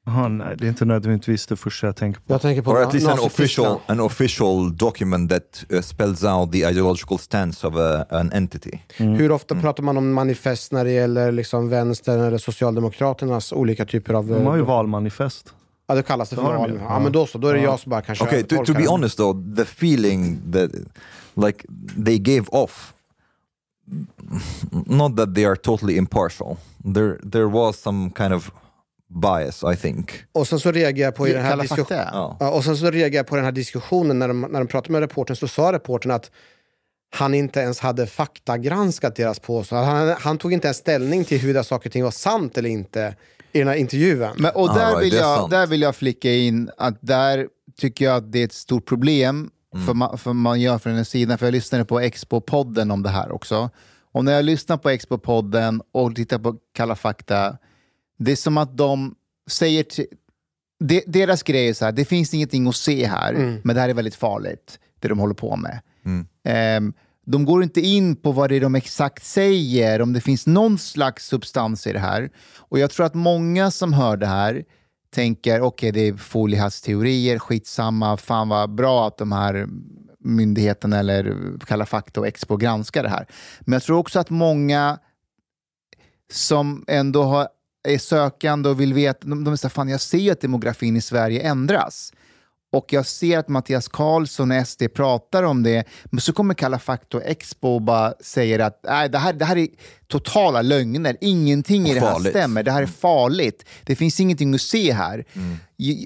Aha, nej, det är inte nödvändigtvis det första jag tänker på. Jag tänker på or at least an official an official document that uh, spells out the ideological stance of a, an entity. Hur ofta pratar man om manifest när det gäller liksom vänstern eller Socialdemokraternas olika typer av... De har ju eh, valmanifest. Ja, det kallas det för val. ju. Ja, men då så. Då är det Ja. jag som bara kanske Okay, to, to be honest though, the feeling that like they gave off, not that they are totally impartial. There, there was some kind of bias, I think. Och sen så reagerar jag på i den här diskussionen. Ja. Och sen så reagerar jag på den här diskussionen när de, när de pratade med reportern så sa reportern att han inte ens hade faktagranskat deras påståenden. Han, han tog inte ens ställning till huruvida saker och ting var sant eller inte i den här intervjun. Men, och Ah, där, right, vill jag, där vill jag flicka in att där tycker jag att det är ett stort problem Mm. för, man, för man gör från den sidan. För jag lyssnade på Expo-podden om det här också. Och när jag lyssnar på Expo-podden och tittar på Kalla fakta, det är som att de säger till... De, deras grej är så här, det finns ingenting att se här, Mm. men det här är väldigt farligt, det de håller på med. Mm. Ehm, de går inte in på vad det är de exakt säger, om det finns någon slags substans i det här. Och jag tror att många som hör det här tänker, okej det är foliehassteorier, skitsamma, fan vad bra att de här myndigheterna eller Kalla fakta och Expo granskar det här. Men jag tror också att många som ändå har, är sökande och vill veta, de, de här, fan jag ser ju att demografin i Sverige ändras. Och jag ser att Mattias Karlsson och SD pratar om det, men så kommer Kalla fakta och Expo och bara säger att Nej, det, här, det här är totala lögner, ingenting i det här stämmer, det här är farligt, det finns ingenting att se här. Jag,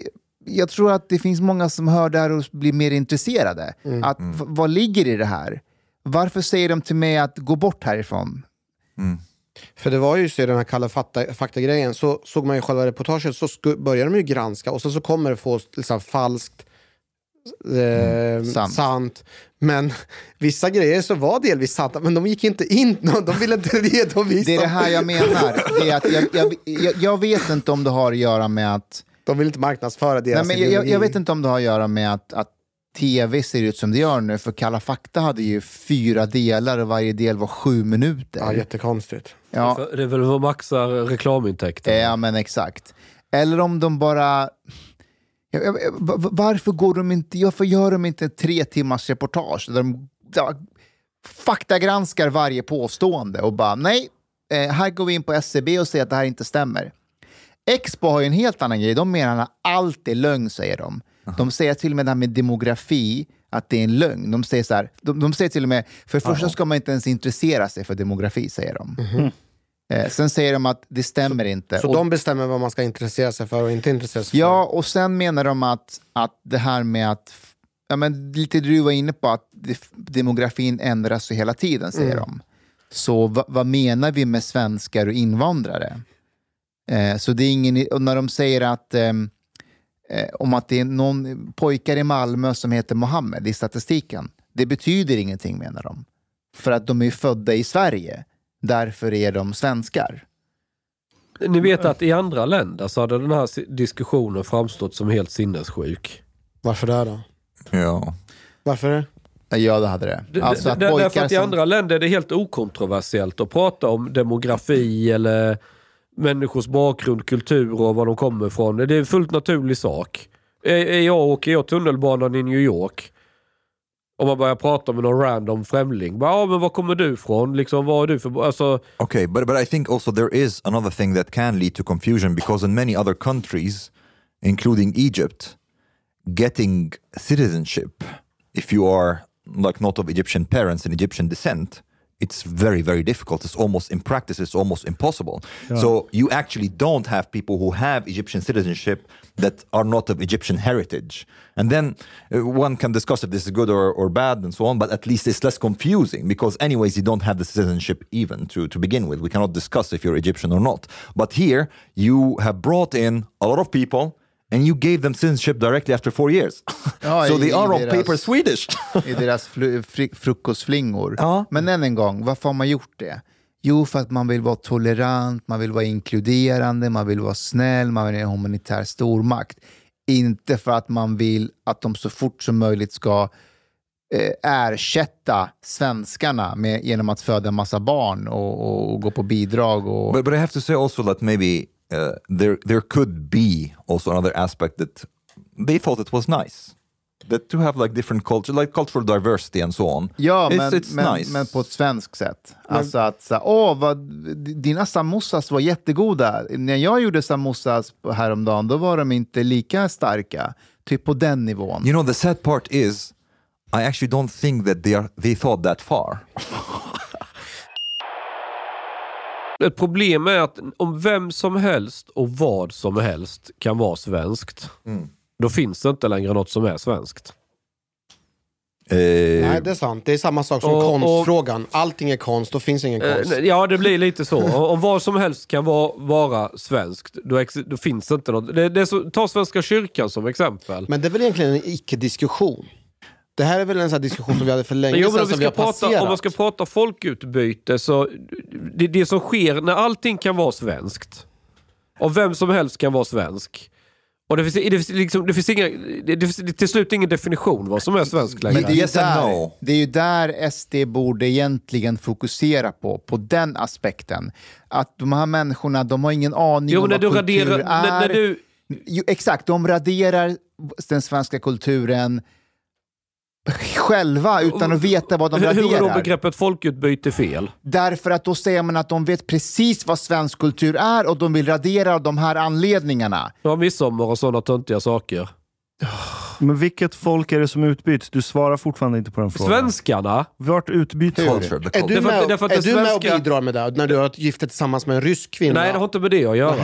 jag tror att det finns många som hör det här och blir mer intresserade. Att, v- Vad ligger i det här? Varför säger de till mig att gå bort härifrån? För det var ju så i den här kalla fakta- fakta-grejen, så såg man ju själva reportaget så började de ju granska och sen så kommer det få liksom falskt, eh, Sant. sant. Men vissa grejer så var delvis santa, men de gick inte in, de ville inte redovisa. Det är det här jag menar. Det är att jag, jag, jag, jag vet inte om det har att göra med att De vill inte marknadsföra Nej, deras men jag, jag, vet inte om det har att göra med att, att tv ser ut som det gör nu, för Kalla fakta hade ju fyra delar och varje del var sju minuter. Ja, jättekonstigt. Ja, För- Det är väl för att maxa reklamintäkter. ja men exakt. Eller om de bara... Varför, går de inte, varför gör de inte tre timmars reportage där de faktagranskar varje påstående och bara nej, eh, här går vi in på SCB och säger att det här inte stämmer. Expo har ju en helt annan grej. De menar att allt är lögn, säger de. De säger till och med det här med demografi, att det är en lögn. De säger, så här, de, de säger till och med, för det första ska man inte ens intressera sig för demografi, säger de. Eh, sen säger de att det stämmer inte. Så Och- de bestämmer vad man ska intressera sig för och inte intressera sig Ja, och sen menar de att, att det här med att, ja, men lite du var inne på, att demografin ändras ju hela tiden, säger de. Så va, vad menar vi med svenskar och invandrare? Eh, så det är ingen, och när de säger att ehm, eh, om att det är någon pojkar i Malmö som heter Mohammed i statistiken, det betyder ingenting menar de. För att de är födda i Sverige, därför är de svenskar. Ni vet att i andra länder så hade den här si- diskussionen framstått som helt sinnessjuk. Varför det då? Ja. Varför det? Ja, det hade det. Alltså att d- Därför pojkar att i som- andra länder är det helt okontroversiellt att prata om demografi eller människors bakgrund, kultur och var de kommer ifrån. Det är en fullt naturlig sak. Är, jag, åker jag tunnelbanan i New York om man börjar prata med någon random främling. Bara, Ja, men var kommer du ifrån? Liksom, vad är du för... Alltså, Okay, but but I think also there is another thing that can lead to confusion because in many other countries, including Egypt, getting citizenship, if you are like not of Egyptian parents and Egyptian descent, it's very very difficult. It's almost in practice, it's almost impossible. So you actually don't have people who have Egyptian citizenship that are not of Egyptian heritage. And then uh, one can discuss if this is good or, or bad and so on, but at least it's less confusing because, anyways, you don't have the citizenship even to, to begin with. We cannot discuss if you're Egyptian or not. But here, you have brought in a lot of people and you gave them citizenship directly after four years. Ja, so i- they are on paper Swedish. i deras fri, frukostflingor. Ja. Men än en gång, varför har man gjort det? Jo, för att man vill vara tolerant, man vill vara inkluderande, man vill vara snäll, man vill vara en humanitär stormakt. Inte för att man vill att de så fort som möjligt ska eh, ersätta svenskarna med, genom att föda en massa barn och, och, och gå på bidrag. Och, But, but I have to say also that maybe uh, there there could be also another aspect that they thought it was nice. That to have like different culture, like cultural diversity and so on. Ja, it's, men, it's men, nice. men på ett svenskt sätt. Alltså att så åh, vad, dina samosas var jättegoda. När jag gjorde samosas häromdagen, då var de inte lika starka. Typ på den nivån. You know, the sad part is, I actually don't think that they are they thought that far. Ett problem är att om vem som helst och vad som helst kan vara svenskt, då finns det inte längre något som är svenskt. Eh, Nej, det är sant. Det är samma sak som Och- och- konstfrågan. Allting är konst, då finns ingen konst. Eh, Ja, det blir lite så. Om vad som helst kan vara, vara svenskt, då, då finns det inte något. Det, det är så, ta Svenska kyrkan som exempel. Men det är väl egentligen en icke-diskussion. Det här är väl en sån här diskussion som vi hade för länge Jo, men sedan om, vi som vi har ska prata, passerat. om man ska prata folkutbyte så det, det som sker när allting kan vara svenskt och vem som helst kan vara svensk. Och det finns, det finns, liksom, det finns inga, det, det finns till slut ingen definition vad som är svenskt längre. Men det är, ju där, no. det är ju där SD borde egentligen fokusera på, på den aspekten. Att de här människorna, de har ingen aning Jo, om vad du kultur raderar... är. När, när du, Jo, exakt, de raderar den svenska kulturen själva utan att veta vad de hur, hur är då begreppet folkutbyte fel? Därför att då säger man att de vet precis vad svensk kultur är och de vill radera av de här anledningarna. Ja, midsommar och sådana töntiga saker. Men vilket folk är det som utbyts? Du svarar fortfarande inte på den frågan. Svenskarna, Vart utbyts folk? Är du, med, därför är du med och bidrar med det när du har gift dig tillsammans med en rysk kvinna? nej det har inte med det att göra.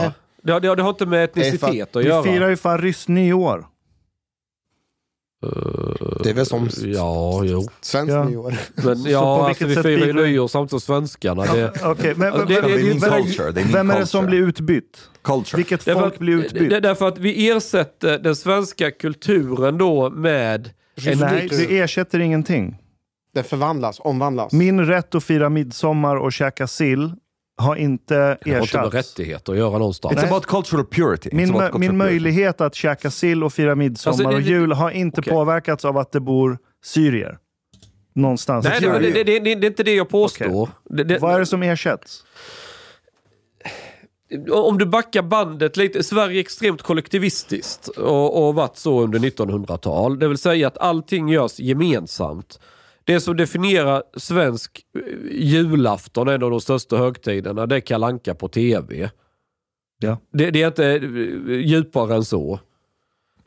Det, har- det, har- det har inte med etnicitet att Vi göra. firar ju fan ryss nyår. Det är väl som Ja, jo. svenskt Ja. nyår. Men ja, alltså, vi firar ju nyår samtidigt som svenskarna. Det, Okej, men, det- det- det- culture. Vem är det som blir utbytt? Culture. Vilket Därför folk att- blir utbytt? det- Därför att vi ersätter den svenska kulturen då med en Nej, det ersätter ingenting. Det förvandlas, omvandlas. Min rätt att fira midsommar och käka sill har inte Det har inte ersatts. rättigheter att göra någonstans. It's about cultural purity. It's Min, about cultural min purity. möjlighet att käka sill och fira midsommar Alltså, det- och jul har inte okej. påverkats av att det bor syrier. Någonstans. Nej, det, det, det, det, det är inte det jag påstår. Det, det, Vad är det som ersätts? om du backar bandet lite, Sverige är extremt kollektivistiskt och, och varit så under 1900-tal. Det vill säga att allting görs gemensamt. Det som definierar svensk eh, julafton, en av de största högtiderna, det är kalanka på tv. Ja. Det, det är inte eh, djupare än så.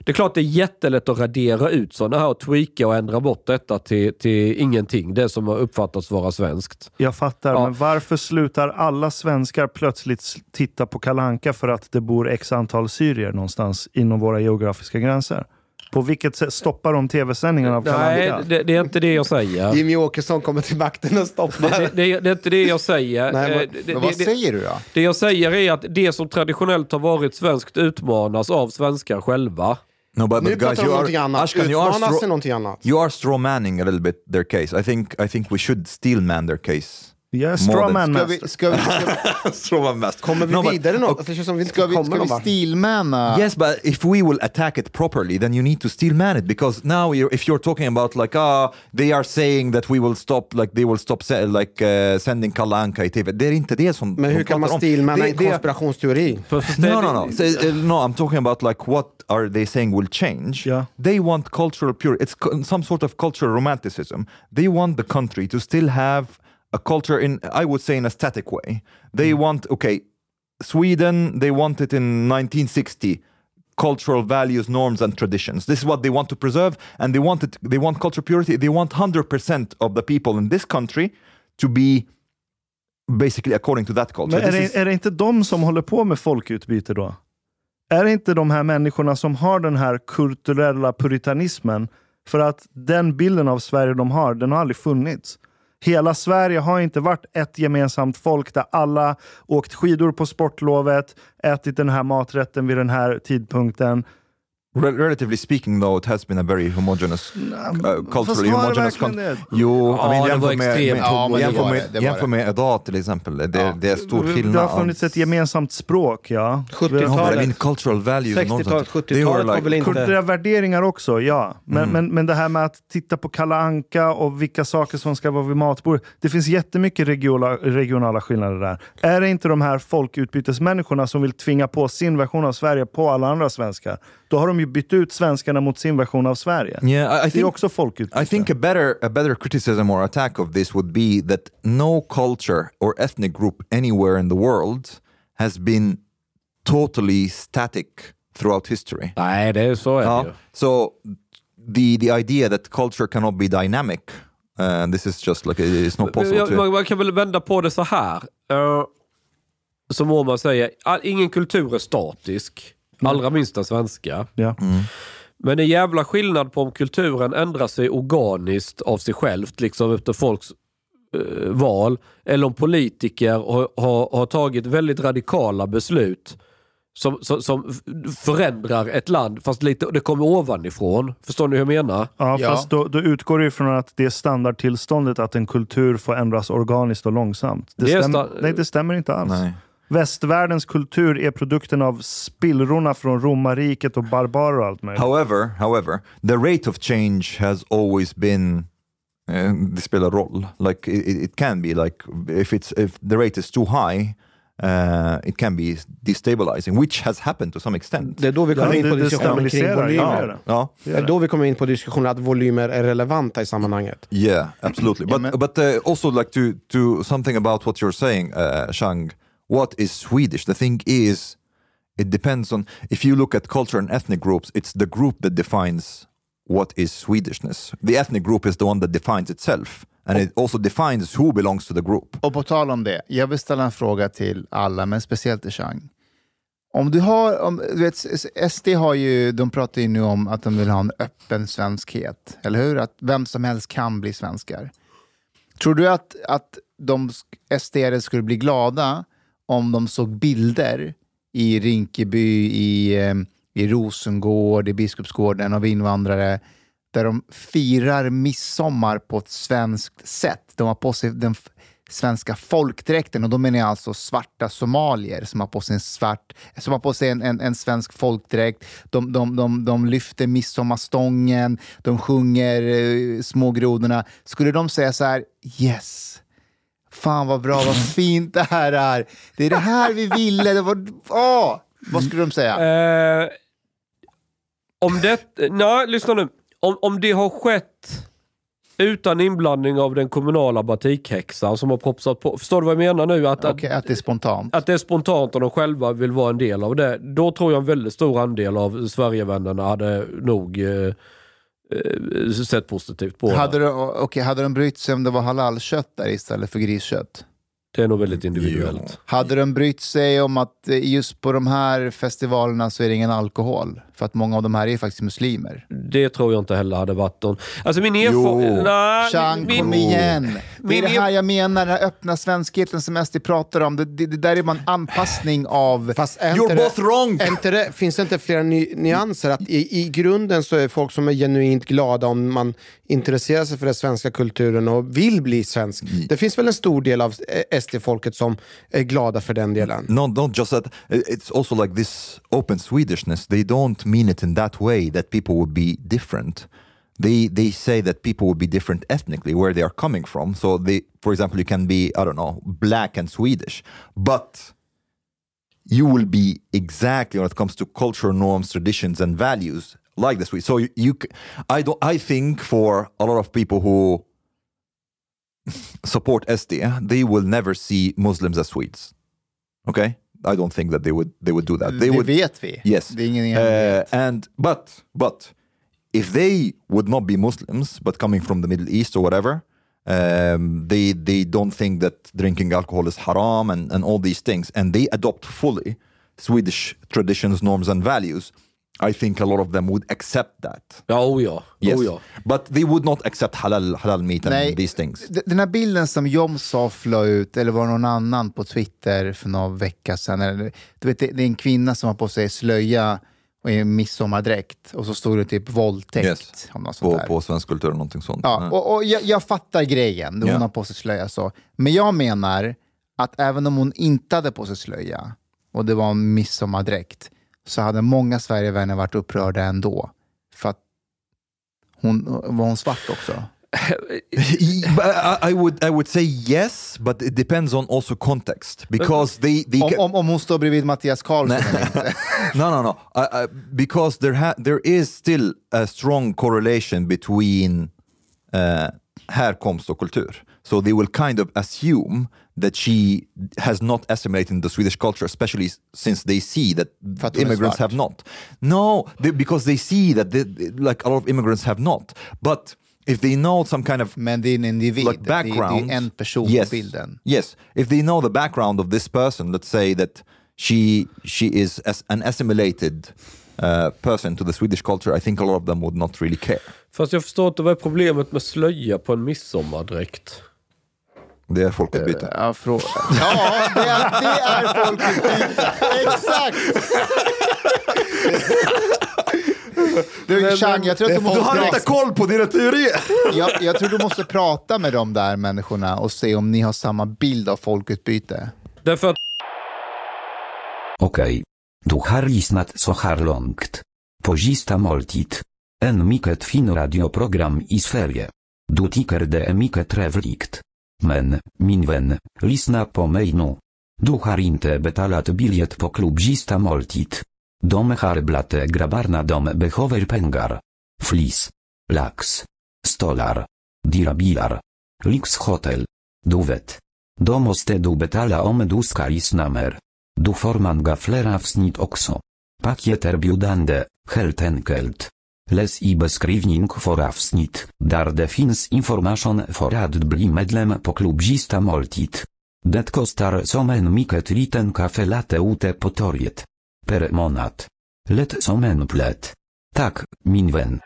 Det är klart det är jättelätt att radera ut sådana här och tweaka och ändra bort detta till, till ingenting. Det som har uppfattats vara svenskt. Jag fattar, Ja. men varför slutar alla svenskar plötsligt titta på Kalanka för att det bor x antal syrier någonstans inom våra geografiska gränser? På vilket sätt stoppar de tv-sändningarna av Nej, det, det är inte det jag säger. Jimmy Åkesson kommer till makten och stoppar. Det, det, det är inte det jag säger. Nej, men- Eh, Men vad det, det, säger du då? det jag säger är att det som traditionellt har varit svenskt utmanas av svenskar själva. No, but, Nu but pratar guys, om you någonting are, annat. Ashkan, you are, till någonting annat. you are strawmanning a little bit their case. I think, I think we should steelman their case. Jag är strawman Ska vi, ska vi, ska, master. Kommer vi No, but- vidare något? Det känns som vi inte ska vi, ska vi stilmäna? Yes, but if we will attack it properly, then you need to still man it because now, you're, if you're talking about like, ah, they are saying that we will stop, like they will stop like uh, sending Kalanka i TV. Det är inte det som Men hur kan man Det- en konspirationsteori? No, no, no. So, uh, no, I'm talking about like what are they saying will change? Yeah. They want cultural purity. It's co- some sort of cultural romanticism. They want the country to still have a culture in, I would say, in a static way. They want, okay, Sweden, they want it in 1960 cultural values, norms, and traditions. This is what they want to preserve, and they want it. They want cultural purity. They want hundred percent of the people in this country to be basically according to that culture. Men är det, är det inte de som håller på med folkutbyte då? Är det inte de här människorna som har den här kulturella puritanismen? För att den bilden av Sverige de har, den har aldrig funnits. Hela Sverige har inte varit ett gemensamt folk där alla åkt skidor på sportlovet, ätit den här maträtten vid den här tidpunkten. Rel- relatively speaking, though, it has been a very homogeneous, uh, culturally det verkligen con- det? Jo, Ja, I mean, det jämför med, med, Ja, men det jämför var med, det, det jämför det. med idag till exempel. Det, det är stor Det skillnad. har funnits ett gemensamt språk, ja. 70-talet. No, but I mean cultural values. and all 60-talet, that. They 70-talet were var like- väl inte... Kulturella värderingar också, ja. Men, men, men det här med att titta på Kalle Anka och vilka saker som ska vara vid matbordet. Det finns jättemycket regionala, regionala skillnader där. Är det inte de här folkutbytesmänniskorna som vill tvinga på sin version av Sverige på alla andra svenskar? Då har de ju bytt ut svenskarna mot sin version av Sverige. Yeah, I, I Det är också folkutbyte. I think a better a better criticism or attack of this would be that no culture or ethnic group anywhere in the world has been totally static throughout history. Nej, det är så är det ju. so the the idea that culture cannot be dynamic, uh, this is just like it's not possible Jag- to. Man, man kan väl vända på det så här. Uh, som Åman säger, all, ingen kultur är statisk. Allra minst den svenska. Ja. Men det är jävla skillnad på om kulturen ändrar sig organiskt av sig självt, liksom efter folks eh, val, eller om politiker har, har, har tagit väldigt radikala beslut som, som, som förändrar ett land, fast lite, det kommer ovanifrån. Förstår ni hur jag menar? Ja, Ja. fast då, då utgår det ifrån att det är standardtillståndet att en kultur får ändras organiskt och långsamt. Det, Det stäm, nej, det stämmer inte alls. Nej. Västvärldens kultur är produkten av spillrorna från romarriket och barbarer och allt möjligt. However, however, the rate of change has always been uh, det spelar roll. Like it, it can be like if it's if the rate is too high, uh, it can be destabilizing, which has happened to some extent. Det är då vi kommer Ja, in på diskussionen kring volymer. ja. Ja. Det är då vi kommer in på diskussionen att volymer är relevanta i sammanhanget. Yeah, absolutely. But but uh, also like to to something about what you're saying, uh, Shang. What is Swedish? The thing is, it depends on if you look at culture and ethnic groups. It's the group that defines what is Swedishness. The ethnic group is the one that defines itself, and it also defines who belongs to the group. Och på tal om det, jag vill ställa en fråga till alla, men speciellt till Chang. Om du har, om, du vet, SD har ju, de pratar ju nu om att de vill ha en öppen svenskhet, eller hur? Att vem som helst kan bli svenskar. Tror du att, att de SD skulle bli glada om de såg bilder i Rinkeby, i, eh, i Rosengård, i Biskopsgården av invandrare där de firar midsommar på ett svenskt sätt. De har på sig den svenska folkdräkten och då menar jag alltså svarta somalier som har på sig en, svart, som har på sig en, en, en svensk folkdräkt. De, de, de, de lyfter midsommarstången, de sjunger eh, Små grodorna. Skulle de säga så här, yes, fan vad bra, vad fint det här är. Det är det här vi ville. Det var, åh! Vad skulle de säga? Eh, om det... Nej, lyssna nu. Om, om det har skett utan inblandning av den kommunala batikhäxan som har propsat på. Förstår du vad jag menar nu? Att, att, Okej, att det är spontant. att det är spontant och de själva vill vara en del av det. Då tror jag en väldigt stor andel av Sverigevännerna hade nog eh, sett positivt på Hade de, okej, hade de brytt sig om det var halalkött där istället för griskött? Det är nog väldigt individuellt. Hade de brytt sig om att eh, just på de här festivalerna så är det ingen alkohol? För att många av de här är faktiskt muslimer. Det tror jag inte heller hade varit någon... Alltså min erfarenhet... Chang, min- kom igen! Det är min- det här jag menar, den här öppna svenskheten som SD pratar om. Det, det, det där är bara en anpassning av... Fast är You're inte det- both wrong! är inte det, finns det inte flera ny, nyanser? Att i, I grunden så är folk som är genuint glada om man intresserar sig för den svenska kulturen och vill bli svensk. Det finns väl en stor del av SD-folket som är glada för den delen. Not not just that. It's also like this open Swedishness. They don't mean it in that way that people would be different. They they say that people would be different ethnically where they are coming from. So they, for example, you can be I don't know black and Swedish, but you will be exactly when it comes to cultural norms, traditions, and values like the Swedes. So you, you I don't. I think for a lot of people who support SD, they will never see Muslims as Swedes. Okay, I don't think that they would they would do that. They det would vet vi. yes. Det är ingen Uh, and but but if they would not be Muslims but coming from the Middle East or whatever, um, they they don't think that drinking alcohol is haram and and all these things, and they adopt fully Swedish traditions, norms, and values. I think a lot of them would accept that. Ja, oh ja. Yes, Oh ja. but they would not accept halal halal meat and Nej. these things. Den här bilden som Jomshof la ut, eller var någon annan på Twitter för några vecka sedan. Eller, du vet, det, är en kvinna som har på sig slöja och i midsommardräkt och så stod det typ våldtäkt. Yes. Om något sånt På, där. på svensk kultur eller någonting sånt. Ja, och, och jag, jag fattar grejen, hon Ja. har på sig slöja så. Men jag menar att även om hon inte hade på sig slöja och det var en midsommardräkt så hade många Sverigevänner varit upprörda ändå. För att hon, var hon svart också? I, would I would say yes, but it depends on also context because they they Om, om, om hon står bredvid Mattias Karlsson eller inte. no no no I, I, because there ha- there is still a strong correlation between uh, härkomst och kultur. So they will kind of assume that she has not assimilated in the Swedish culture, especially since they see that För att hon är immigrants have not. No, they, because they see that they, like a lot of immigrants have not. But if they know some kind of Men det är en individ. like background. det är en person yes, bilden. Yes, if they know the background of this person, let's say that she she is as an assimilated uh, person to the Swedish culture, I think a lot of them would not really care. Fast jag förstår inte vad är problemet med slöja på en midsommardräkt. Det är folkutbyte. Ja, frå- ja det, är, det är folkutbyte. Exakt! Du, Chang, jag tror att du måste, prata, koll på dina teorier! jag, jag tror du måste prata med de där människorna och se om ni har samma bild av folkutbyte. Därför att Okej. Du har lyssnat så här långt. På sista måltid. En mycket fin radioprogram i Sverige. Du tycker det är mycket trevligt. Men, min vän, lyssna på mig nu. Du har inte betalat biljett på klubb moltit. måltid. De har dom grabbarna de behöver pengar. Flis. Lax. Stolar. Dirabilar. Lyxhotel. Du vet. Då måste du betala om du ska lyssna mer. Du får många fler avsnitt också. Paket erbjudande, helt. Läs i beskrivning för avsnitt, där det finns information för att bli medlem på klubbsista måltid. Det kostar som en mycket liten kaffe latte ute på torget. Per månad. Lätt som en plätt. Tack, min vän.